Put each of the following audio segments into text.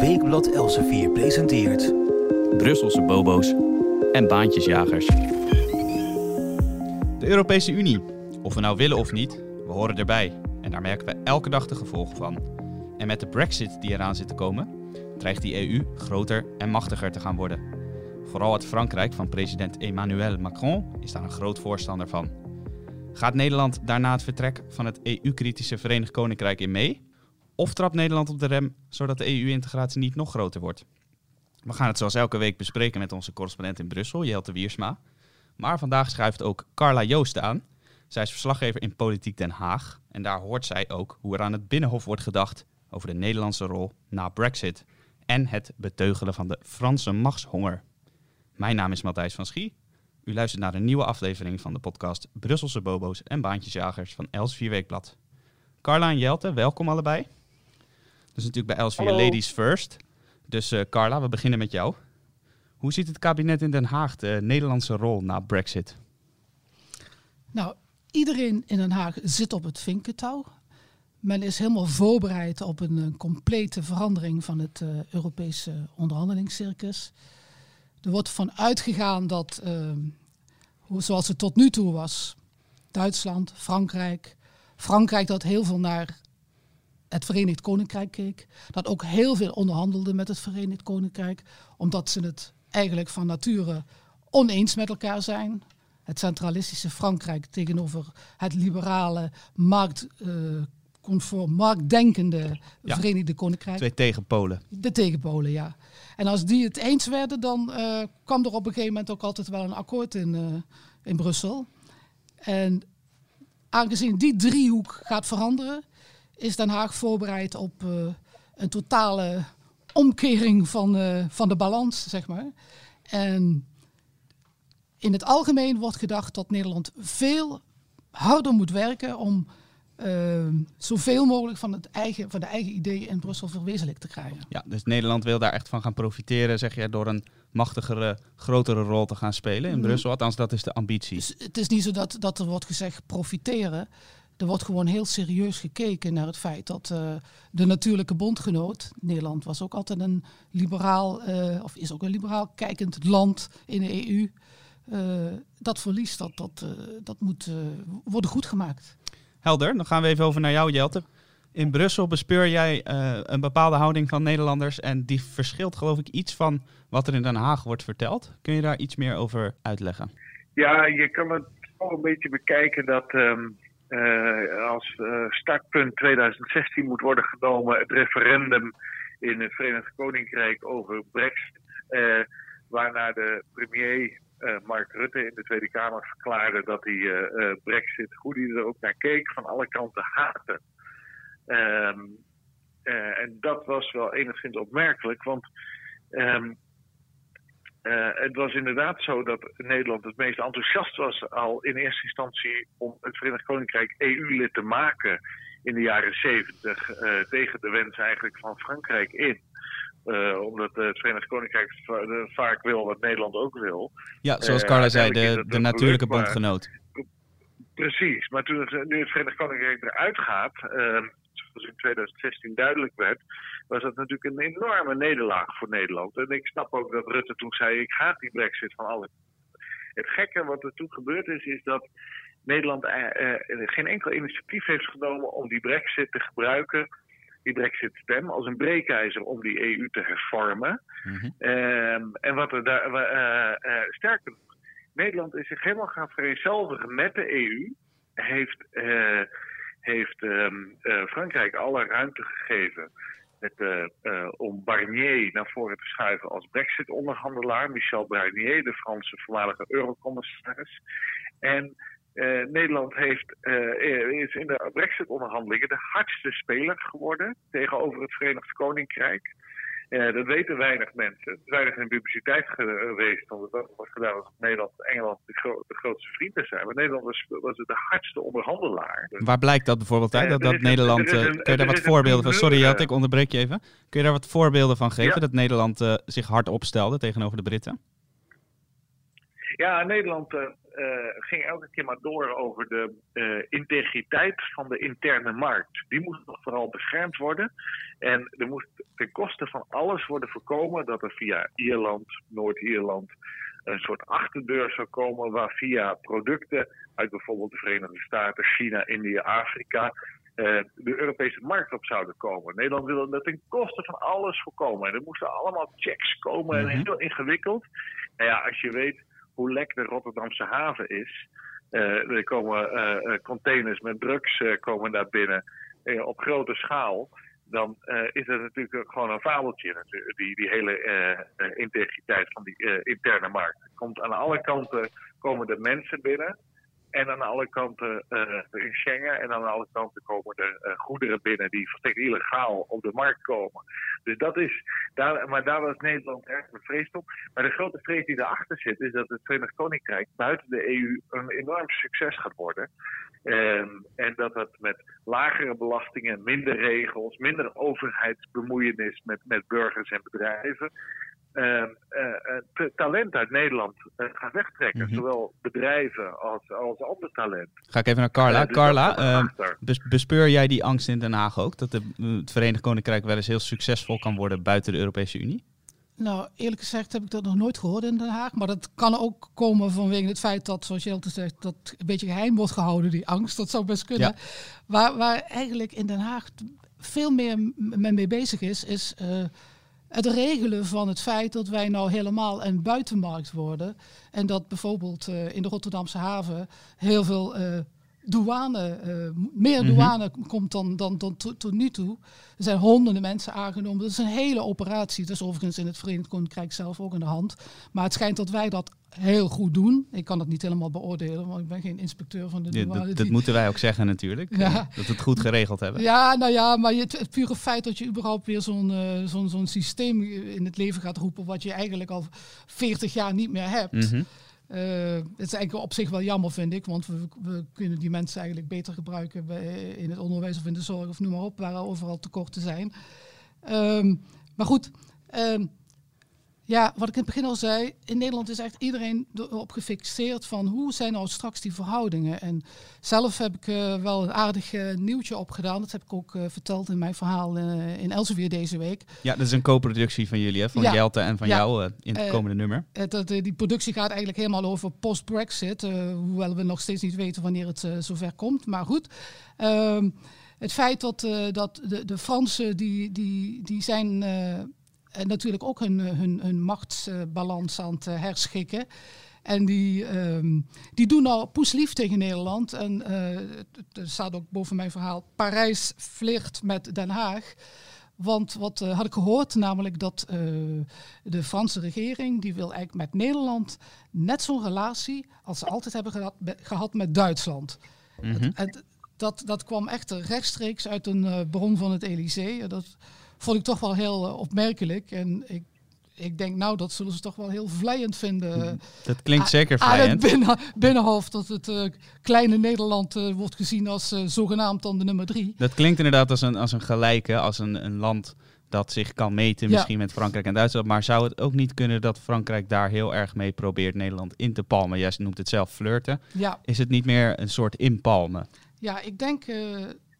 Weekblad Elsevier presenteert... Brusselse bobo's en baantjesjagers. De Europese Unie. Of we nou willen of niet, we horen erbij. En daar merken we elke dag de gevolgen van. En met de brexit die eraan zit te komen, dreigt die EU groter en machtiger te gaan worden. Vooral het Frankrijk van president Emmanuel Macron is daar een groot voorstander van. Gaat Nederland daarna het vertrek van het EU-kritische Verenigd Koninkrijk in mee? Of trapt Nederland op de rem zodat de EU-integratie niet nog groter wordt? We gaan het zoals elke week bespreken met onze correspondent in Brussel, Jelte Wiersma. Maar vandaag schuift ook Carla Joost aan. Zij is verslaggever in Politiek Den Haag. En daar hoort zij ook hoe er aan het Binnenhof wordt gedacht over de Nederlandse rol na Brexit. En het beteugelen van de Franse machtshonger. Mijn naam is Matthijs van Schie. U luistert naar een nieuwe aflevering van de podcast Brusselse Bobo's en Baantjesjagers van Els Weekblad. Carla en Jelte, welkom allebei. Dus natuurlijk bij Elsevier Ladies First. Dus uh, Carla, we beginnen met jou. Hoe ziet het kabinet in Den Haag de Nederlandse rol na Brexit? Nou, iedereen in Den Haag zit op het vinkentouw. Men is helemaal voorbereid op een, een complete verandering van het uh, Europese onderhandelingscircus. Er wordt van uitgegaan dat, uh, zoals het tot nu toe was, Duitsland, Frankrijk, Frankrijk dat heel veel naar het Verenigd Koninkrijk keek. Dat ook heel veel onderhandelde met het Verenigd Koninkrijk. Omdat ze het eigenlijk van nature oneens met elkaar zijn. Het centralistische Frankrijk tegenover het liberale, marktconform, uh, marktdenkende ja, Verenigde Koninkrijk. Twee tegenpolen. De tegenpolen, ja. En als die het eens werden, dan uh, kwam er op een gegeven moment ook altijd wel een akkoord in, uh, in Brussel. En aangezien die driehoek gaat veranderen, is Den Haag voorbereid op uh, een totale omkering van, uh, van de balans, zeg maar. En in het algemeen wordt gedacht dat Nederland veel harder moet werken om uh, zoveel mogelijk van, het eigen, van de eigen ideeën in Brussel verwezenlijk te krijgen. Ja, dus Nederland wil daar echt van gaan profiteren, zeg je, door een machtigere, grotere rol te gaan spelen in Brussel. Althans, dat is de ambitie. Dus het is niet zo dat, dat er wordt gezegd profiteren er wordt gewoon heel serieus gekeken naar het feit dat uh, de natuurlijke bondgenoot, Nederland was ook altijd een liberaal, uh, of is ook een liberaal kijkend land in de EU, uh, dat verlies, dat, dat, dat moet worden goedgemaakt. Helder, dan gaan we even over naar jou, Jelte. In Brussel bespeur jij een bepaalde houding van Nederlanders en die verschilt geloof ik iets van wat er in Den Haag wordt verteld. Kun je daar iets meer over uitleggen? Ja, je kan het wel een beetje bekijken dat... Um uh, als uh, startpunt 2016 moet worden genomen het referendum in het Verenigd Koninkrijk over Brexit. Uh, waarna de premier Mark Rutte in de Tweede Kamer verklaarde dat hij Brexit, hoe hij er ook naar keek, van alle kanten haatte. Um, en dat was wel enigszins opmerkelijk, want um, uh, het was inderdaad zo dat Nederland het meest enthousiast was al in eerste instantie om het Verenigd Koninkrijk EU-lid te maken in de jaren zeventig, uh, tegen de wens eigenlijk van Frankrijk in. Uh, omdat het Verenigd Koninkrijk vaak wil wat Nederland ook wil. Ja, zoals Carla zei, de, de natuurlijke bondgenoot. Precies, maar toen het, nu het Verenigd Koninkrijk eruit gaat, zoals in 2016 duidelijk werd, was dat natuurlijk een enorme nederlaag voor Nederland. En ik snap ook dat Rutte toen zei: ik ga die brexit van alle. Het gekke wat er toen gebeurd is, is dat Nederland uh, geen enkel initiatief heeft genomen om die brexit te gebruiken, die brexit-stem, als een breekijzer om die EU te hervormen. Mm -hmm. um, en wat er daar, uh, sterker nog, Nederland is zich helemaal gaan vereenzelvigen met de EU, heeft, heeft um, Frankrijk alle ruimte gegeven met, uh, uh, om Barnier naar voren te schuiven als Brexit-onderhandelaar. Michel Barnier, de Franse voormalige eurocommissaris. En Nederland heeft, is in de Brexit-onderhandelingen de hardste speler geworden tegenover het Verenigd Koninkrijk. Uh, dat weten weinig mensen. Het is weinig in publiciteit geweest, want het was gedaan alsof Nederland en Engeland de, gro de, grootste vrienden zijn. Maar Nederland was, was de hardste onderhandelaar. Dus, Waar blijkt dat bijvoorbeeld uit? Uh, dat, dat Nederland. Een, kun je daar wat voorbeelden van? Sorry, Jat, ik onderbreek je even. Kun je daar wat voorbeelden van geven? Ja. Dat Nederland uh, zich hard opstelde tegenover de Britten? Ja, Nederland ging elke keer maar door over de integriteit van de interne markt. Die moest nog vooral beschermd worden. En er moest ten koste van alles worden voorkomen dat er via Ierland, Noord-Ierland, een soort achterdeur zou komen waar via producten uit bijvoorbeeld de Verenigde Staten, China, India, Afrika uh, de Europese markt op zouden komen. Nederland wilde dat ten koste van alles voorkomen. En er moesten allemaal checks komen en mhm. heel ingewikkeld. En ja, als je weet hoe lek de Rotterdamse haven is. Uh, er komen uh, containers met drugs komen daar binnen op grote schaal dan is het natuurlijk gewoon een fabeltje, die, die hele integriteit van die interne markt. Komt aan alle kanten komen de mensen binnen. En aan alle kanten in Schengen en aan alle kanten komen er goederen binnen die volstrekt illegaal op de markt komen. Dus dat is, daar, maar daar was Nederland erg bevreesd op. Maar de grote vrees die erachter zit, is dat het Verenigd Koninkrijk buiten de EU een enorm succes gaat worden. Um, en dat het met lagere belastingen, minder regels, minder overheidsbemoeienis met, met burgers en bedrijven. Uh, uh, talent uit Nederland uh, gaat wegtrekken. Mm -hmm. Zowel bedrijven als, als ander talent. Ga ik even naar Carla. Dus Carla, ehm, bespeur jij die angst in Den Haag ook? Dat de, het Verenigd Koninkrijk wel eens heel succesvol kan worden buiten de Europese Unie? Nou, eerlijk gezegd heb ik dat nog nooit gehoord in Den Haag. Maar dat kan ook komen vanwege het feit dat, zoals Jelte zegt, dat een beetje geheim wordt gehouden, die angst. Dat zou best kunnen. Waar, waar eigenlijk in Den Haag veel meer men mee bezig is, is uh, het regelen van het feit dat wij nou helemaal een buitenmarkt worden. En dat bijvoorbeeld uh, in de Rotterdamse haven heel veel uh, douane, uh, meer mhm. douane komt dan, dan, dan tot, nu toe. Er zijn honderden mensen aangenomen. Dat is een hele operatie. Het is overigens in het Verenigd Koninkrijk zelf ook in de hand. Maar het schijnt dat wij dat heel goed doen. Ik kan het niet helemaal beoordelen, want ik ben geen inspecteur van de douane. dat, dat moeten wij ook zeggen natuurlijk. Ja. Dat we het goed geregeld hebben. Ja, nou ja, maar het, het pure feit dat je überhaupt weer zo'n uh, zo'n zo'n systeem in het leven gaat roepen... wat je eigenlijk al 40 jaar niet meer hebt... Mm uh, het is eigenlijk op zich wel jammer, vind ik, want we, we kunnen die mensen eigenlijk beter gebruiken bij, in het onderwijs of in de zorg of noem maar op, waar overal tekorten zijn. Um, maar goed, um, ja, wat ik in het begin al zei, in Nederland is echt iedereen erop gefixeerd van hoe zijn nou straks die verhoudingen. En zelf heb ik uh, wel een aardig uh, nieuwtje opgedaan. Dat heb ik ook uh, verteld in mijn verhaal in Elsevier deze week. Ja, dat is een co-productie van jullie, hè? van ja. Jelte en van ja. jou in het komende nummer. Dat, die productie gaat eigenlijk helemaal over post-Brexit. hoewel we nog steeds niet weten wanneer het zover komt. Maar goed. Ehm, het feit dat, dat de, de Fransen die, die, die zijn en natuurlijk ook hun, hun, hun machtsbalans aan het herschikken. En die, um, die doen al poeslief tegen Nederland. En uh, er staat ook boven mijn verhaal: Parijs flirt met Den Haag. Want wat uh, had ik gehoord, namelijk dat uh, de Franse regering, die wil eigenlijk met Nederland net zo'n relatie als ze altijd hebben gehad, gehad met Duitsland. Mm -hmm. dat, dat kwam echt rechtstreeks uit een bron van het Elysée. Dat, vond ik toch wel heel uh, opmerkelijk. En ik, ik denk, nou, dat zullen ze toch wel heel vlijend vinden. Mm, dat klinkt zeker vlijend. het binnen, binnenhof dat het uh, kleine Nederland uh, wordt gezien als zogenaamd dan de nummer drie. Dat klinkt inderdaad als een, als een gelijke, als een, een land dat zich kan meten misschien met Frankrijk en Duitsland. Maar zou het ook niet kunnen dat Frankrijk daar heel erg mee probeert Nederland in te palmen? Jij noemt het zelf flirten. Ja. Is het niet meer een soort inpalmen? Ja, ik denk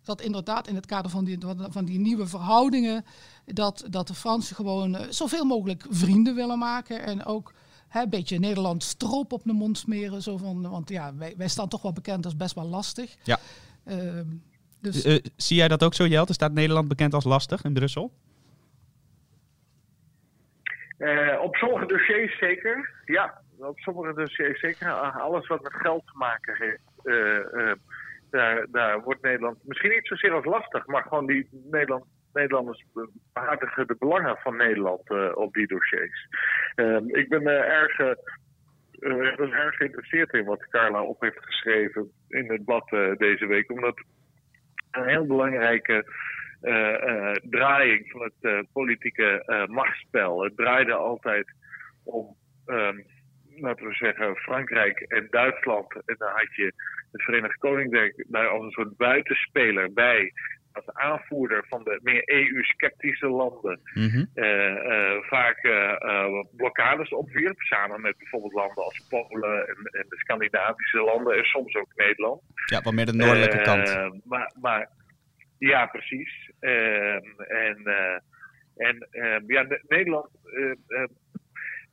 dat inderdaad in het kader van die, van die nieuwe verhoudingen, dat, dat de Fransen gewoon uh, zoveel mogelijk vrienden willen maken. En ook hè, een beetje Nederland stroop op de mond smeren. Zo van, want ja, wij, wij staan toch wel bekend als best wel lastig. Ja. Uh, dus... Uh, zie jij dat ook zo, Jelte? Staat Nederland bekend als lastig in Brussel? op sommige dossiers zeker. Ja, op sommige dossiers zeker. Alles wat met geld te maken heeft daar, wordt Nederland misschien niet zozeer als lastig, maar gewoon die Nederland, Nederlanders behartigen de belangen van Nederland uh, op die dossiers. Uh, ik ben uh, erg, was erg geïnteresseerd in wat Carla op heeft geschreven in het blad deze week, omdat een heel belangrijke draaiing van het politieke machtsspel. Het draaide altijd om. Um, laten we zeggen, Frankrijk en Duitsland. En dan had je het Verenigd Koninkrijk daar als een soort buitenspeler bij. als aanvoerder van de meer EU-sceptische landen Mhm. eh, eh, vaak eh, blokkades opwierp. Samen met bijvoorbeeld landen als Polen en, en de Scandinavische landen en soms ook Nederland. Ja, wat meer de noordelijke kant. Maar, maar ja, precies. Ehm, en en ehm, ja, Ne- Nederland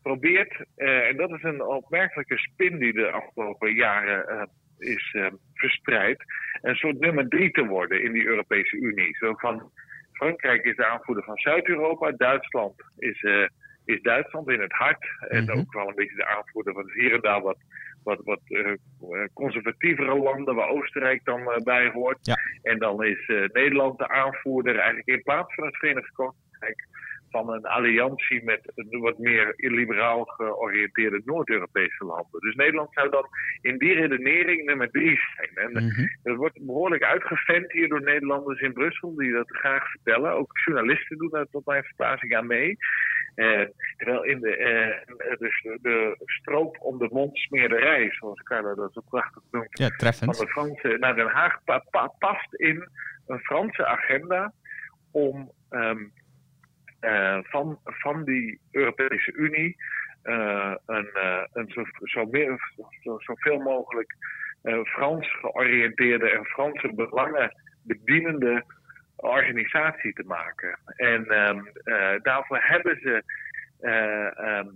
probeert, eh, en dat is een opmerkelijke spin die de afgelopen jaren eh, is eh, verspreid, een soort nummer drie te worden in die Europese Unie. Zo van Frankrijk is de aanvoerder van Zuid-Europa, Duitsland is, is Duitsland in het hart. En Mhm. ook wel een beetje de aanvoerder van hier en daar wat, wat, wat eh, conservatievere landen, waar Oostenrijk dan bij hoort. Ja. En dan is Nederland de aanvoerder eigenlijk in plaats van het Verenigd Koninkrijk van een alliantie met een wat meer liberaal georiënteerde Noord-Europese landen. Dus Nederland zou dan in die redenering nummer drie zijn. En Mhm. dat wordt behoorlijk uitgevent hier door Nederlanders in Brussel, die dat graag vertellen. Ook journalisten doen daar tot mijn verbazing aan mee. Eh, terwijl in de, eh, dus de, de stroop om de mond smeerderij, zoals Carla dat zo prachtig noemt, Ja, van de Franse naar Den Haag pa- pa- past in een Franse agenda om ehm, eh, van, van die Europese Unie eh, een, eh, een zo, zo meer, zo, zoveel mogelijk eh, Frans georiënteerde en Franse belangen bedienende organisatie te maken. En ehm, eh, daarvoor hebben ze eh, ehm,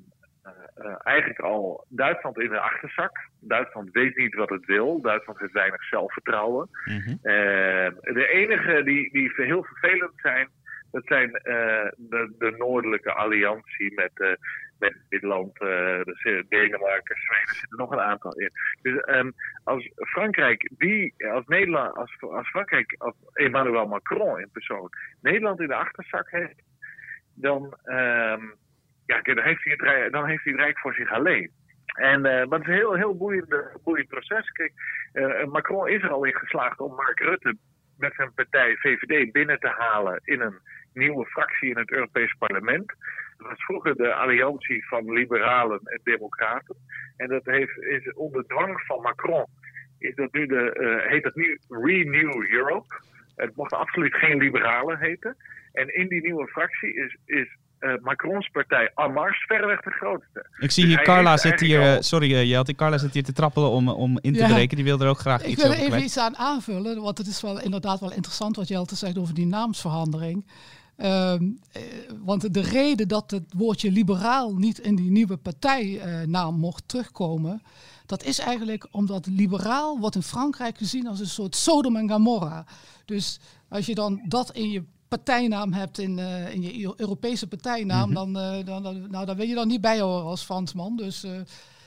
eh, eh, eigenlijk al Duitsland in de achterzak. Duitsland weet niet wat het wil. Duitsland heeft weinig zelfvertrouwen. Mhm. Eh, de enige die, die heel vervelend zijn, dat zijn eh, de, de noordelijke alliantie met, eh, met Nederland, eh, Denemarken, Zweden, er zitten nog een aantal in. Dus ehm, als Frankrijk, die, als Nederland, als, als Frankrijk, als Emmanuel Macron in persoon, Nederland in de achterzak heeft, dan, ehm, ja, dan, heeft hij het, dan heeft hij het Rijk voor zich alleen. En, eh, maar het is een heel, heel boeiend, boeiend proces. Kijk, Macron is er al in geslaagd om Mark Rutte met zijn partij VVD binnen te halen in een nieuwe fractie in het Europees Parlement. Dat was vroeger de alliantie van liberalen en democraten. En dat heeft, is onder dwang van Macron is dat nu de, eh, heet dat nu Renew Europe. Het mocht absoluut geen liberalen heten. En in die nieuwe fractie is, is eh, Macrons partij Marche verreweg de grootste. Ik zie Dus hier, Carla zit hier, eigenlijk eh, al- sorry Jelte, Carla zit hier te trappelen om, om in te Ja. breken. Die wil er ook graag Ik iets wil over even kwijt. iets aan aanvullen, want het is wel inderdaad wel interessant wat Jelte zegt over die naamsverandering. Ehm, eh, want de reden dat het woordje liberaal niet in die nieuwe partijnaam mocht terugkomen, dat is eigenlijk omdat liberaal wordt in Frankrijk gezien als een soort Sodom en Gomorra. Dus als je dan dat in je partijnaam hebt, in, eh, in je Europese partijnaam, dan, eh, dan, dan, nou, dan wil je dan niet bij horen als Fransman. Dus eh,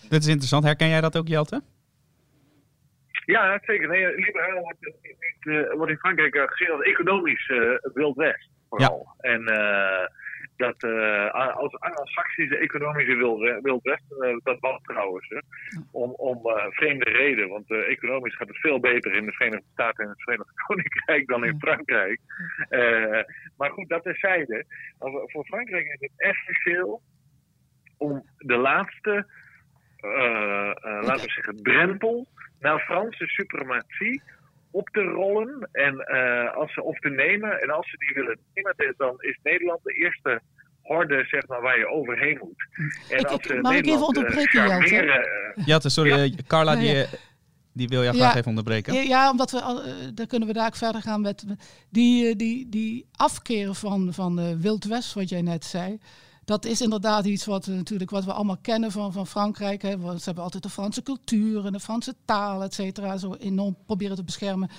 Dit is interessant. Herken jij dat ook, Jelte? Ja, zeker. Nee, liberaal wordt, eh, in Frankrijk eh, gezien als economisch eh Wild West. Vooral. En eh, dat eh, als Anglo-Saxische economische Wild West, eh, dat was trouwens. Hè, om om vreemde reden. Want economisch gaat het veel beter in de Verenigde Staten en het Verenigd Koninkrijk dan in Frankrijk. Maar goed, dat terzijde. Voor Frankrijk is het essentieel om de laatste, laten we zeggen, drempel naar Franse suprematie op te rollen en eh, als ze op te nemen. En als ze die willen nemen, dan is Nederland de eerste horde zeg maar, waar je overheen moet. En Ik- als ik- ze mag ik even eh, onderbreken, Jelte? eh, Jelte, sorry. Ja. eh, Carla, die, ja. eh, die wil jou graag Ja. even onderbreken. Ja, Ja, omdat we, al- eh, dan kunnen we daar ook verder gaan met die, eh, die, die afkeren van, van eh, Wild West, wat jij net zei. Dat is inderdaad iets wat, natuurlijk, wat we allemaal kennen van, van Frankrijk. Hè. Ze hebben altijd de Franse cultuur en de Franse taal, et cetera, zo enorm proberen te beschermen.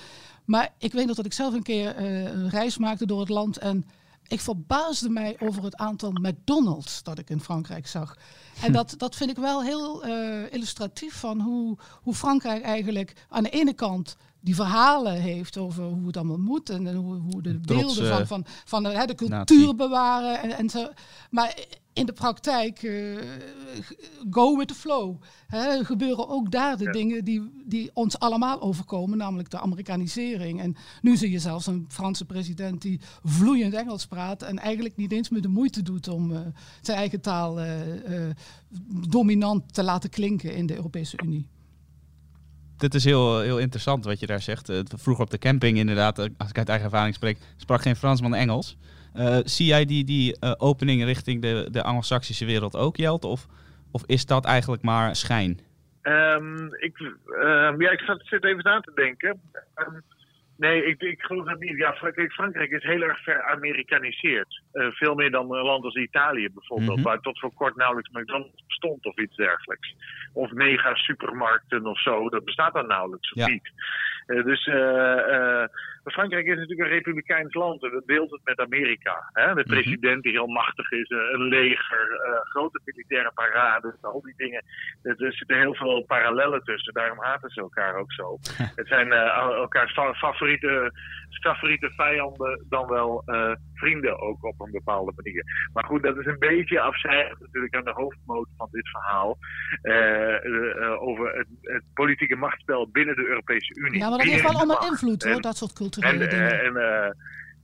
Maar ik weet nog dat ik zelf een keer eh, een reis maakte door het land en ik verbaasde mij over het aantal McDonald's dat ik in Frankrijk zag. En dat, dat vind ik wel heel eh, illustratief van hoe, hoe Frankrijk eigenlijk aan de ene kant die verhalen heeft over hoe het allemaal moet en, en hoe, hoe de Trots, beelden van, eh, van, van de, hè, de cultuur bewaren. En, en zo. Maar in de praktijk, eh, go with the flow. Hè, gebeuren ook daar de dingen die, die ons allemaal overkomen, namelijk de Amerikanisering. En nu zie je zelfs een Franse president die vloeiend Engels praat en eigenlijk niet eens meer de moeite doet om eh, zijn eigen taal eh, eh, dominant te laten klinken in de Europese Unie. Dit is heel, heel interessant wat je daar zegt. Uh, vroeger op de camping inderdaad, als ik uit eigen ervaring spreek, sprak geen Fransman Engels. zie jij die, die opening richting de, de Anglo-Saxische wereld ook, Jelt? Of, of is dat eigenlijk maar schijn? Um, ik, um, ja, ik zat, zit even aan te denken. Um, Nee, ik, ik geloof dat niet. Ja, Frankrijk, Frankrijk is heel erg veramerikaniseerd. Uh, veel meer dan een land als Italië bijvoorbeeld, mm -hmm. waar tot voor kort nauwelijks McDonald's of iets dergelijks. Of mega supermarkten of zo, dat bestaat dan nauwelijks of ja. niet. Uh, dus uh, Frankrijk is natuurlijk een republikeins land en dat deelt het met Amerika. Hè? De president die heel machtig is, een leger, grote militaire parades, al die dingen. Er zitten heel veel parallellen tussen, daarom haten ze elkaar ook zo. het zijn elkaars favoriete, favoriete vijanden dan wel uh, vrienden ook op een bepaalde manier. Maar goed, dat is een beetje afzijdig natuurlijk aan de hoofdmoot van dit verhaal. Uh, uh, over het, het, politieke machtsspel binnen de Europese Unie. Ja, maar dat heeft wel allemaal invloed hoor, dat soort culturele en, dingen. En,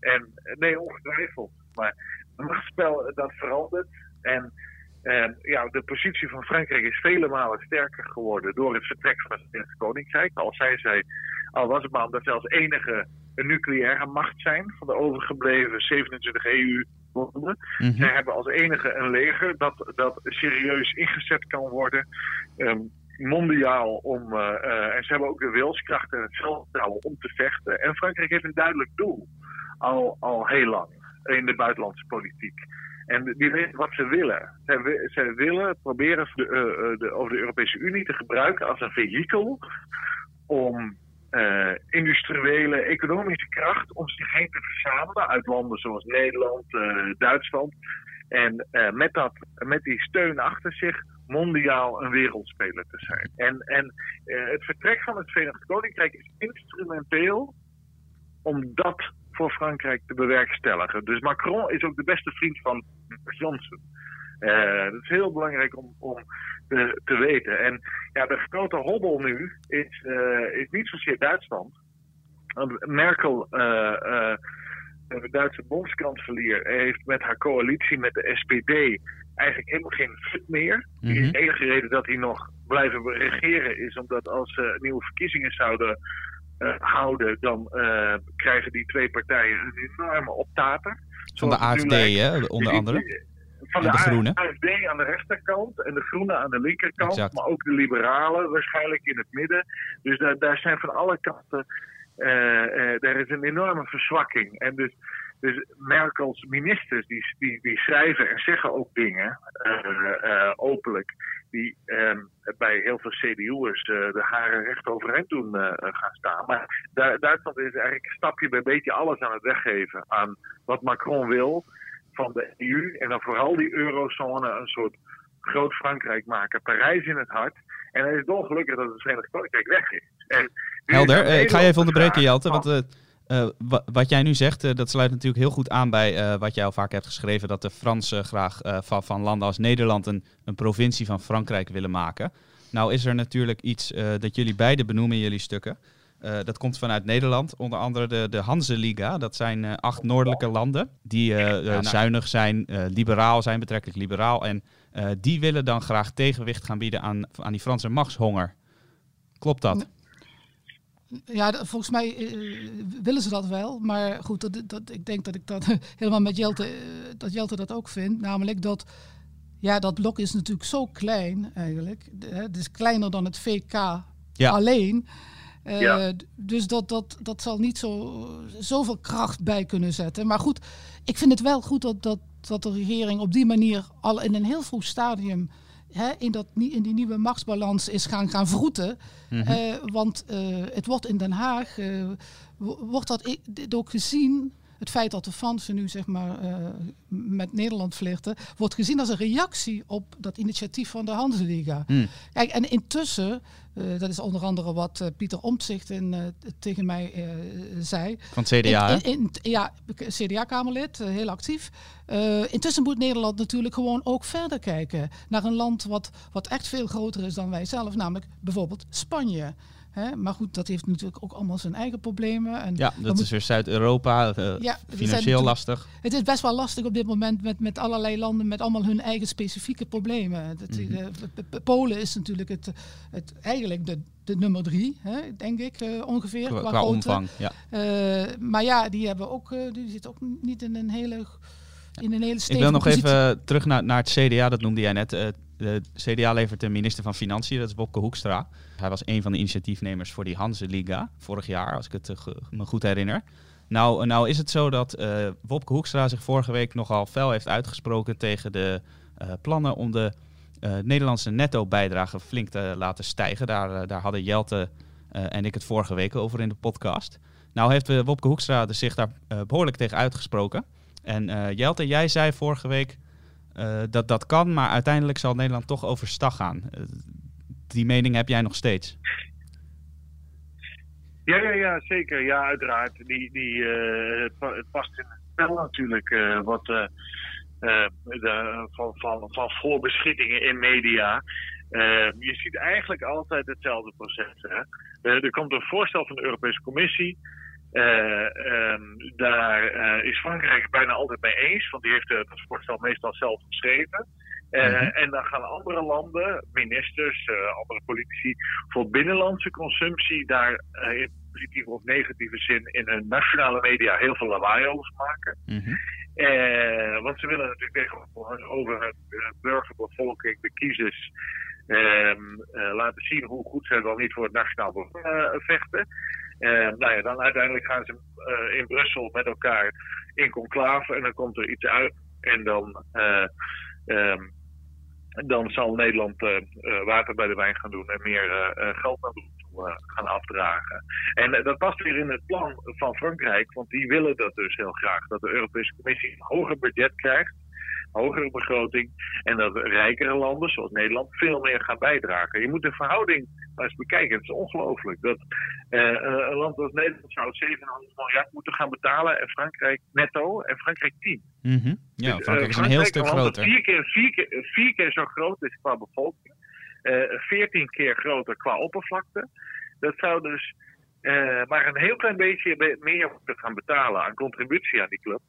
en, nee, ongetwijfeld. Maar het machtsspel dat verandert. En en ja, de positie van Frankrijk is vele malen sterker geworden door het vertrek van het Verenigd Koninkrijk. Al zei zij, al was het maar omdat zij als enige een nucleaire macht zijn van de overgebleven 27 EU-landen. Mm Zij hebben als enige een leger dat, dat serieus ingezet kan worden. Um, mondiaal om. Uh, uh, en ze hebben ook de wilskracht en het zelfvertrouwen om te vechten. En Frankrijk heeft een duidelijk doel. Al, al heel lang in de buitenlandse politiek. En die weten wat ze willen. Zij, willen proberen de, uh, de, over de Europese Unie te gebruiken als een vehikel om uh, industriële, economische kracht om zich heen te verzamelen uit landen zoals Nederland, Duitsland. En met, dat, met die steun achter zich mondiaal een wereldspeler te zijn. En, en het vertrek van het Verenigd Koninkrijk is instrumenteel om dat voor Frankrijk te bewerkstelligen. Dus Macron is ook de beste vriend van Johnson. Uh, dat is heel belangrijk om, om te, te, weten. En ja, de grote hobbel nu is, uh, is niet zozeer Duitsland. Merkel, de Duitse bondskanselier, heeft met haar coalitie met de SPD eigenlijk helemaal geen fut meer. Mm -hmm. De enige reden dat hij nog blijven regeren is omdat als ze nieuwe verkiezingen zouden houden, dan krijgen die twee partijen een enorme optater. Van de AFD, hè, onder andere? van de, de groene. AFD aan de rechterkant en de groene aan de linkerkant. Exact. Maar ook de liberalen waarschijnlijk in het midden. Dus daar, daar zijn van alle kanten. Uh, er is een enorme verzwakking. En dus, dus Merkels ministers die, die, die schrijven en zeggen ook dingen uh, openlijk. Die um, bij heel veel CDU'ers de haren recht overeind doen gaan staan. Maar Duitsland is eigenlijk stapje bij beetje alles aan het weggeven aan wat Macron wil van de EU en dan vooral die eurozone een soort groot Frankrijk maken. Parijs in het hart. En het is dolgelukkig dat het Verenigd Koninkrijk weg is. En Helder, is ik ga je even onderbreken Jelte, want uh, uh, wat jij nu zegt, uh, dat sluit natuurlijk heel goed aan bij wat jij al vaak hebt geschreven, dat de Fransen graag van, van, landen als Nederland een, een, provincie van Frankrijk willen maken. Nou is er natuurlijk iets dat jullie beide benoemen in jullie stukken. Uh, dat komt vanuit Nederland, onder andere de, de Hanse-liga. Dat zijn uh, acht noordelijke landen die uh, nou. zuinig zijn, liberaal zijn, betrekkelijk liberaal. En die willen dan graag tegenwicht gaan bieden aan, aan die Franse machtshonger. Klopt dat? Ja, volgens mij willen ze dat wel. Maar goed, dat, dat, ik denk dat ik dat helemaal met Jelte, dat Jelte dat ook vindt. Namelijk dat, ja, dat blok is natuurlijk zo klein eigenlijk. Het is kleiner dan het VK ja. alleen. Uh, ja. Dus dat, dat, dat zal niet zo, zoveel kracht bij kunnen zetten. Maar goed, ik vind het wel goed dat, dat, dat de regering op die manier al in een heel vroeg stadium hè, in, dat, in die nieuwe machtsbalans is gaan, gaan vroeten. Mm -hmm. uh, want uh, het wordt in Den Haag, wordt dat ook gezien het feit dat de Fransen nu zeg maar uh, met Nederland flirten, wordt gezien als een reactie op dat initiatief van de Handelsliga. Mm. Kijk, en intussen, uh, dat is onder andere wat uh, Pieter Omtzigt in, tegen mij zei. Van het CDA, in, in, in, Ja, CDA-kamerlid, heel actief. intussen moet Nederland natuurlijk gewoon ook verder kijken naar een land wat, wat echt veel groter is dan wij zelf, namelijk bijvoorbeeld Spanje. Hè? Maar goed, dat heeft natuurlijk ook allemaal zijn eigen problemen. En Ja, dat is weer Zuid-Europa, eh, Ja, financieel lastig. Het is best wel lastig op dit moment met, met allerlei landen met allemaal hun eigen specifieke problemen. Dat, Mhm. eh, Polen is natuurlijk het, het, eigenlijk de, de nummer drie, hè, denk ik eh, ongeveer. Qua, Qua, qua omvang, ja. Maar ja, die, hebben ook, die zitten ook niet in een hele, in een hele Ik wil nog positie. even terug naar, naar het CDA, dat noemde jij net. Eh, de CDA levert de minister van Financiën, dat is Bobke Hoekstra. Hij was een van de initiatiefnemers voor die Hanse-liga vorig jaar, als ik het eh, me goed herinner. Nou, nou is het zo dat eh Wopke Hoekstra zich vorige week nogal fel heeft uitgesproken tegen de eh, plannen om de eh, Nederlandse netto-bijdrage flink te laten stijgen. Daar, eh, daar hadden Jelte eh, en ik het vorige week over in de podcast. Nou heeft eh, Wopke Hoekstra zich daar eh, behoorlijk tegen uitgesproken. En eh, Jelte, jij zei vorige week eh, dat dat kan, maar uiteindelijk zal Nederland toch overstag gaan. Eh, die mening heb jij nog steeds. Ja, ja, ja, zeker. Ja, uiteraard. Die, die, eh, het, pa- het past in het spel natuurlijk wat de, van, van, van voorbeschittingen in media. Je ziet eigenlijk altijd hetzelfde proces. Hè? Er komt een voorstel van de Europese Commissie. Eh, ehm, daar eh, is Frankrijk het bijna altijd mee eens, want die heeft eh, dat voorstel meestal zelf geschreven. Mhm. En dan gaan andere landen, ministers, andere politici, voor binnenlandse consumptie daar in positieve of negatieve zin in hun nationale media heel veel lawaai over maken. Mhm. Want ze willen natuurlijk tegenover over het eh, burgerbevolking, de kiezers, ehm, eh, laten zien hoe goed ze wel niet voor het nationaal belang vechten. Eh, nou ja, dan uiteindelijk gaan ze eh, in Brussel met elkaar in conclave en dan komt er iets uit. En dan, eh, ehm, dan zal Nederland eh, water bij de wijn gaan doen en meer geld gaan afdragen. En dat past weer in het plan van Frankrijk, want die willen dat dus heel graag. Dat de Europese Commissie een hoger budget krijgt, hogere begroting. En dat rijkere landen, zoals Nederland, veel meer gaan bijdragen. Je moet de verhouding maar eens bekijken. Het is ongelooflijk dat eh, een land als Nederland zou 7,5 miljard moeten gaan betalen. En Frankrijk netto, en Frankrijk 10. Mhm. Ja, Dus, eh, Frankrijk is een heel stuk groter. Vier keer, vier, keer, vier keer zo groot is qua bevolking. eh 14 keer groter qua oppervlakte. Dat zou dus eh, maar een heel klein beetje be- meer moeten gaan betalen aan contributie aan die club.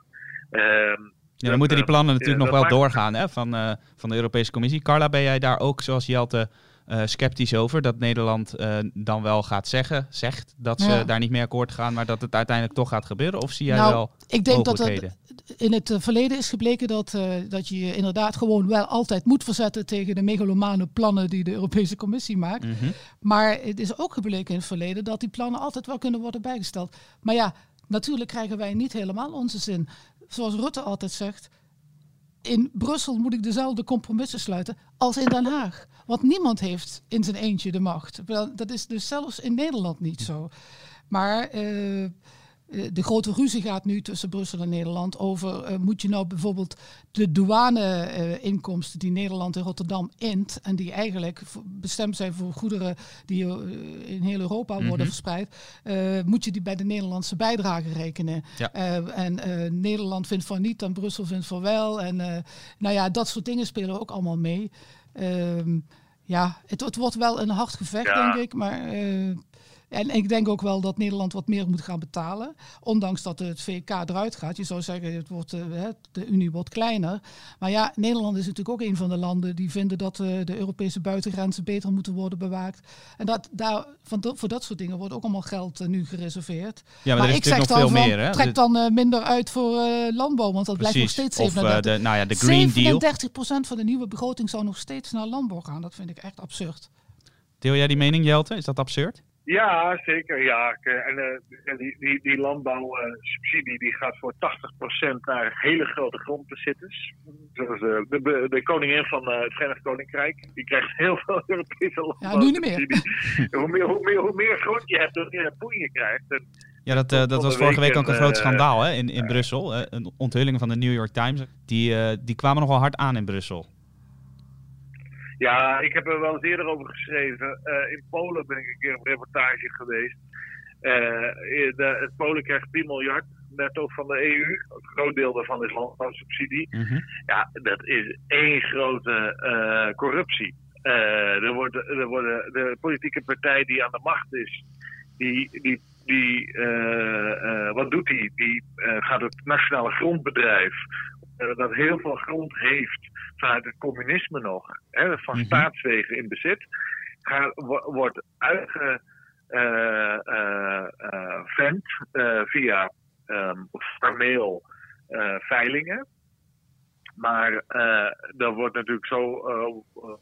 Ehm, Ja, dan moeten die plannen Ja, natuurlijk nog wel maakt- doorgaan hè, van, eh, van de Europese Commissie. Carla, ben jij daar ook, zoals Jelte, eh, sceptisch over? Dat Nederland eh, dan wel gaat zeggen, zegt dat ze Ja. daar niet mee akkoord gaan, maar dat het uiteindelijk toch gaat gebeuren? Of zie jij Nou, wel Ik denk dat het in het eh, verleden is gebleken dat, eh, dat je je inderdaad gewoon wel altijd moet verzetten tegen de megalomane plannen die de Europese Commissie maakt. Mhm. Maar het is ook gebleken in het verleden dat die plannen altijd wel kunnen worden bijgesteld. Maar ja, natuurlijk krijgen wij niet helemaal onze zin. Zoals Rutte altijd zegt, in Brussel moet ik dezelfde compromissen sluiten als in Den Haag. Want niemand heeft in zijn eentje de macht. Dat is dus zelfs in Nederland niet zo. Maar eh, de grote ruzie gaat nu tussen Brussel en Nederland over... eh, moet je nou bijvoorbeeld de douane-inkomsten die Nederland in Rotterdam int... en die eigenlijk bestemd zijn voor goederen die eh, in heel Europa worden Mhm. verspreid... eh, moet je die bij de Nederlandse bijdrage rekenen. Ja. Eh, en eh, Nederland vindt van niet en Brussel vindt van wel. En eh, nou ja, dat soort dingen spelen ook allemaal mee. Ehm, ja, het, het wordt wel een hard gevecht, Ja. denk ik. Maar, eh, en ik denk ook wel dat Nederland wat meer moet gaan betalen. Ondanks dat het VK eruit gaat. Je zou zeggen, het wordt, eh, de Unie wordt kleiner. Maar ja, Nederland is natuurlijk ook een van de landen die vinden dat eh, de Europese buitengrenzen beter moeten worden bewaakt. En dat, daar, van, voor dat soort dingen wordt ook allemaal geld eh, nu gereserveerd. Ja, maar, is ik zeg natuurlijk nog dan veel van, meer. Hè? trek dan minder uit voor landbouw, want dat blijft nog steeds Of eh, 37. de, nou ja, de Green Deal. 37% van de nieuwe begroting zou nog steeds naar landbouw gaan. Dat vind ik echt absurd. Deel jij die mening, Jelte? Is dat absurd? Ja, zeker. Ja. En eh, die, die, die landbouwsubsidie die gaat voor 80% naar hele grote grondbezitters. Zoals eh, de, de, koningin van eh, het Verenigd Koninkrijk. Die krijgt heel veel Europese Ja, nu niet meer. landbouwsubsidie. hoe, meer, hoe, meer, hoe meer grond je hebt, hoe meer poen je krijgt. En, Ja, dat, eh, dat was vorige week ook een groot eh, schandaal hè, in, in Brussel. Eh, een onthulling van de New York Times. Die, eh, die kwamen nogal hard aan in Brussel. Ja, ik heb er wel eens eerder over geschreven. Eh, in Polen ben ik een keer op reportage geweest. Eh, de, het Polen krijgt 10 miljard netto van de EU. Een groot deel daarvan is landbouwsubsidie. Mhm. Ja, dat is één grote eh, corruptie. er wordt, er worden, de politieke partij die aan de macht is, die, die, die wat doet die? Die gaat het nationale grondbedrijf, dat heel veel grond heeft vanuit het communisme nog, hè, van mm staatswegen in bezit, gaat, wordt uitge vent via um, formeel veilingen. Maar uh, wordt natuurlijk zo uh,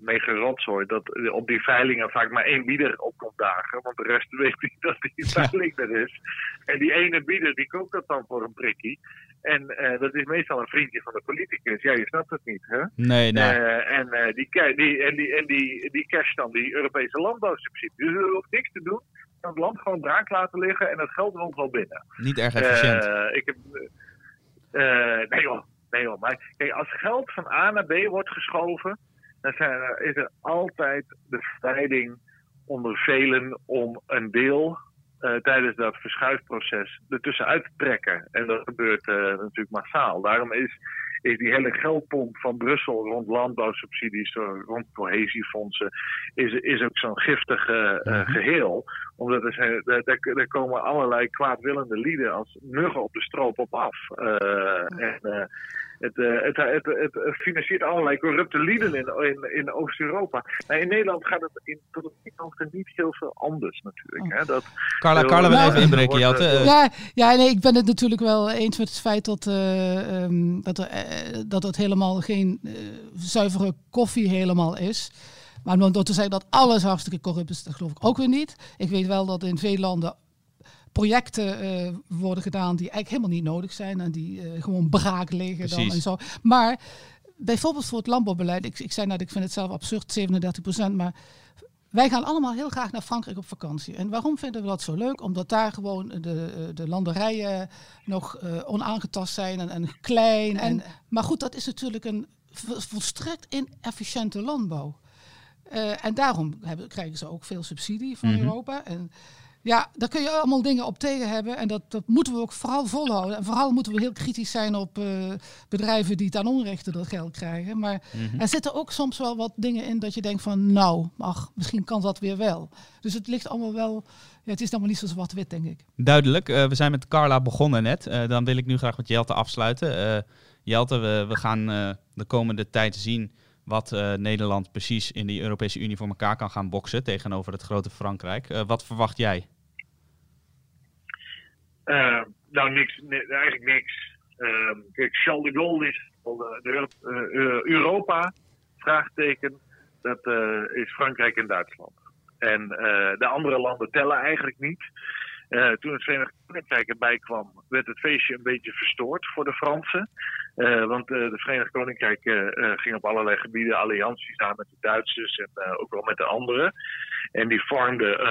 mee gerotzooi dat op die veilingen vaak maar één bieder op komt dagen. Want de rest weet niet dat die veiling er is. En die ene bieder die koopt dat dan voor een prikkie. En uh, dat is meestal een vriendje van de politicus. Ja, je snapt het niet, hè? Nee, nee. Uh, en, uh, die, die, en, die, en die, die cash dan die Europese landbouwsubsidie. Dus er hoeft niks te doen. Het land gewoon braak laten liggen en het geld rond wel binnen. Niet erg efficiënt. ik heb, nee joh, nee joh. Maar kijk, als geld van A naar B wordt geschoven, dan zijn is er altijd de verleiding onder velen om een deel uh, tijdens dat verschuifproces ertussen uit te trekken. En dat gebeurt uh, natuurlijk massaal. Daarom is, is die hele geldpomp van Brussel rond landbouwsubsidies, rond cohesiefondsen, is, is ook zo'n giftig uh, geheel. Omdat er, zijn, er, er, komen allerlei kwaadwillende lieden als muggen op de stroop op af. en, het, uh, het, het, het, financiert allerlei corrupte lieden in, in, in Oost-Europa. In Nederland gaat het in, tot op dit moment niet heel veel anders natuurlijk. Hè? Dat, Carla, Carla wil even inbreken, Jelte. Uh, ja, ja, nee, ik ben het natuurlijk wel eens met het feit dat, uh, um, dat, er, dat het helemaal geen zuivere koffie helemaal is. Maar om door te zeggen dat alles hartstikke corrupt is, dat geloof ik ook weer niet. Ik weet wel dat in veel landen projecten uh, worden gedaan die eigenlijk helemaal niet nodig zijn en die uh, gewoon braak liggen dan en zo. Maar bijvoorbeeld voor het landbouwbeleid, ik, ik zei net, ik vind het zelf absurd, 37 procent, maar wij gaan allemaal heel graag naar Frankrijk op vakantie. En waarom vinden we dat zo leuk? Omdat daar gewoon de, de landerijen nog uh, onaangetast zijn en, en klein. En, maar goed, dat is natuurlijk een volstrekt inefficiënte landbouw. Uh, en daarom hebben, krijgen ze ook veel subsidie van mm Europa. En ja, daar kun je allemaal dingen op tegen hebben. En dat, dat moeten we ook vooral volhouden. En vooral moeten we heel kritisch zijn op uh, bedrijven die ten onrechte dat geld krijgen. Maar mhm. er zitten ook soms wel wat dingen in dat je denkt van nou, ach, misschien kan dat weer wel. Dus het ligt allemaal wel, ja, het is allemaal niet zo zwart-wit denk ik. Duidelijk. Uh, we zijn met Carla begonnen net. Uh, dan wil ik nu graag met Jelte afsluiten. Jelte, we, we gaan de komende tijd zien wat Nederland precies in die Europese Unie voor elkaar kan gaan boksen tegenover het grote Frankrijk. wat verwacht jij? Uh, nou, niks, eigenlijk niks. Uh, kijk, Charles de Gaulle is de, Europa, vraagteken, dat is Frankrijk en Duitsland. En de andere landen tellen eigenlijk niet. Toen het Verenigd Koninkrijk erbij kwam, werd het feestje een beetje verstoord voor de Fransen. want de Verenigd Koninkrijk ging op allerlei gebieden allianties aan met de Duitsers en ook wel met de anderen. En die vormden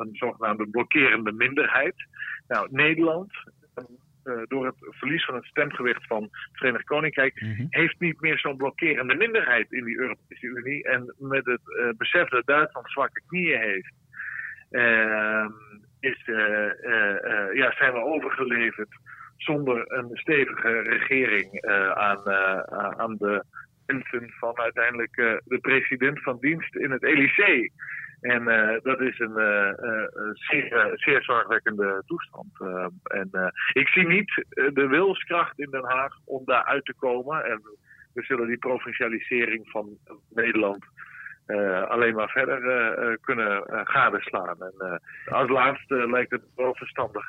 een zogenaamde blokkerende minderheid. Nou, Nederland, uh, door het verlies van het stemgewicht van het Verenigd Koninkrijk, mhm. heeft niet meer zo'n blokkerende minderheid in die Europese Unie. En met het uh, besef dat Duitsland zwakke knieën heeft, ehm, is, uh, ja, zijn we overgeleverd zonder een stevige regering aan, aan de wensen van uiteindelijk de president van dienst in het Elysée. En dat is een zeer, zeer zorgwekkende toestand. en ik zie niet de wilskracht in Den Haag om daar uit te komen. En we zullen die provincialisering van Nederland alleen maar verder kunnen gadeslaan. En als laatste lijkt het wel verstandig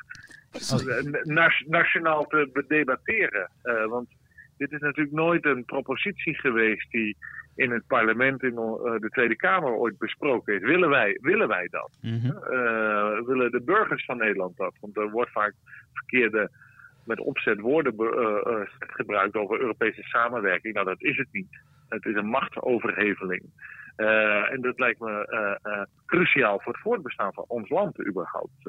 nationaal te debatteren. want dit is natuurlijk nooit een propositie geweest die in het parlement, in eh, de Tweede Kamer ooit besproken is. Willen wij, willen wij dat? Mm willen de burgers van Nederland dat? Want er wordt vaak verkeerde, met opzet woorden uh, gebruikt over Europese samenwerking. Nou, dat is het niet. Het is een machtsoverheveling. En dat lijkt me cruciaal voor het voortbestaan van ons land überhaupt.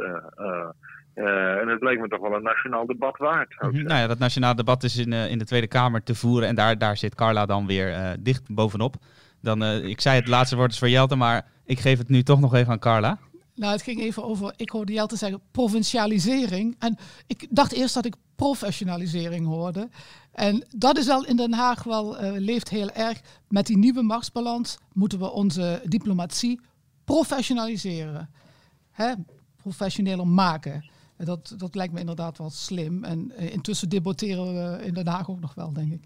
Uh, en het lijkt me toch wel een nationaal debat waard. Mm Nou ja, dat nationaal debat is in, uh, in de Tweede Kamer te voeren. En daar, daar zit Carla dan weer uh, dicht bovenop. Dan, ik zei het laatste woord is voor Jelte, maar ik geef het nu toch nog even aan Carla. Nou, het ging even over, ik hoorde Jelte zeggen, provincialisering. En ik dacht eerst dat ik professionalisering hoorde. En dat is wel in Den Haag wel, uh, leeft heel erg. Met die nieuwe machtsbalans moeten we onze diplomatie professionaliseren. Hè? Professioneler maken. Dat, dat lijkt me inderdaad wel slim. En uh, intussen debatteren we in Den Haag ook nog wel, denk ik.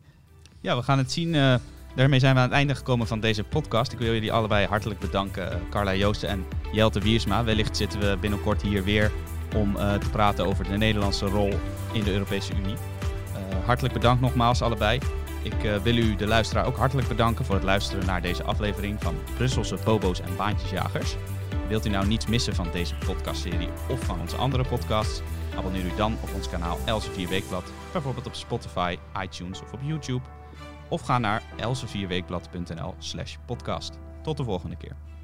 Ja, we gaan het zien. Uh, daarmee zijn we aan het einde gekomen van deze podcast. Ik wil jullie allebei hartelijk bedanken, Carla Joosten en Jelte Wiersma. Wellicht zitten we binnenkort hier weer om te praten over de Nederlandse rol in de Europese Unie. Hartelijk bedankt nogmaals allebei. Ik uh, wil u, de luisteraar, ook hartelijk bedanken voor het luisteren naar deze aflevering van Brusselse Bobo's en Baantjesjagers. Wilt u nou niets missen van deze podcastserie of van onze andere podcasts? Abonneer u dan op ons kanaal Elsevier Weekblad, bijvoorbeeld op Spotify, iTunes of op YouTube. Of ga naar elsevierweekblad.nl slash podcast. Tot de volgende keer.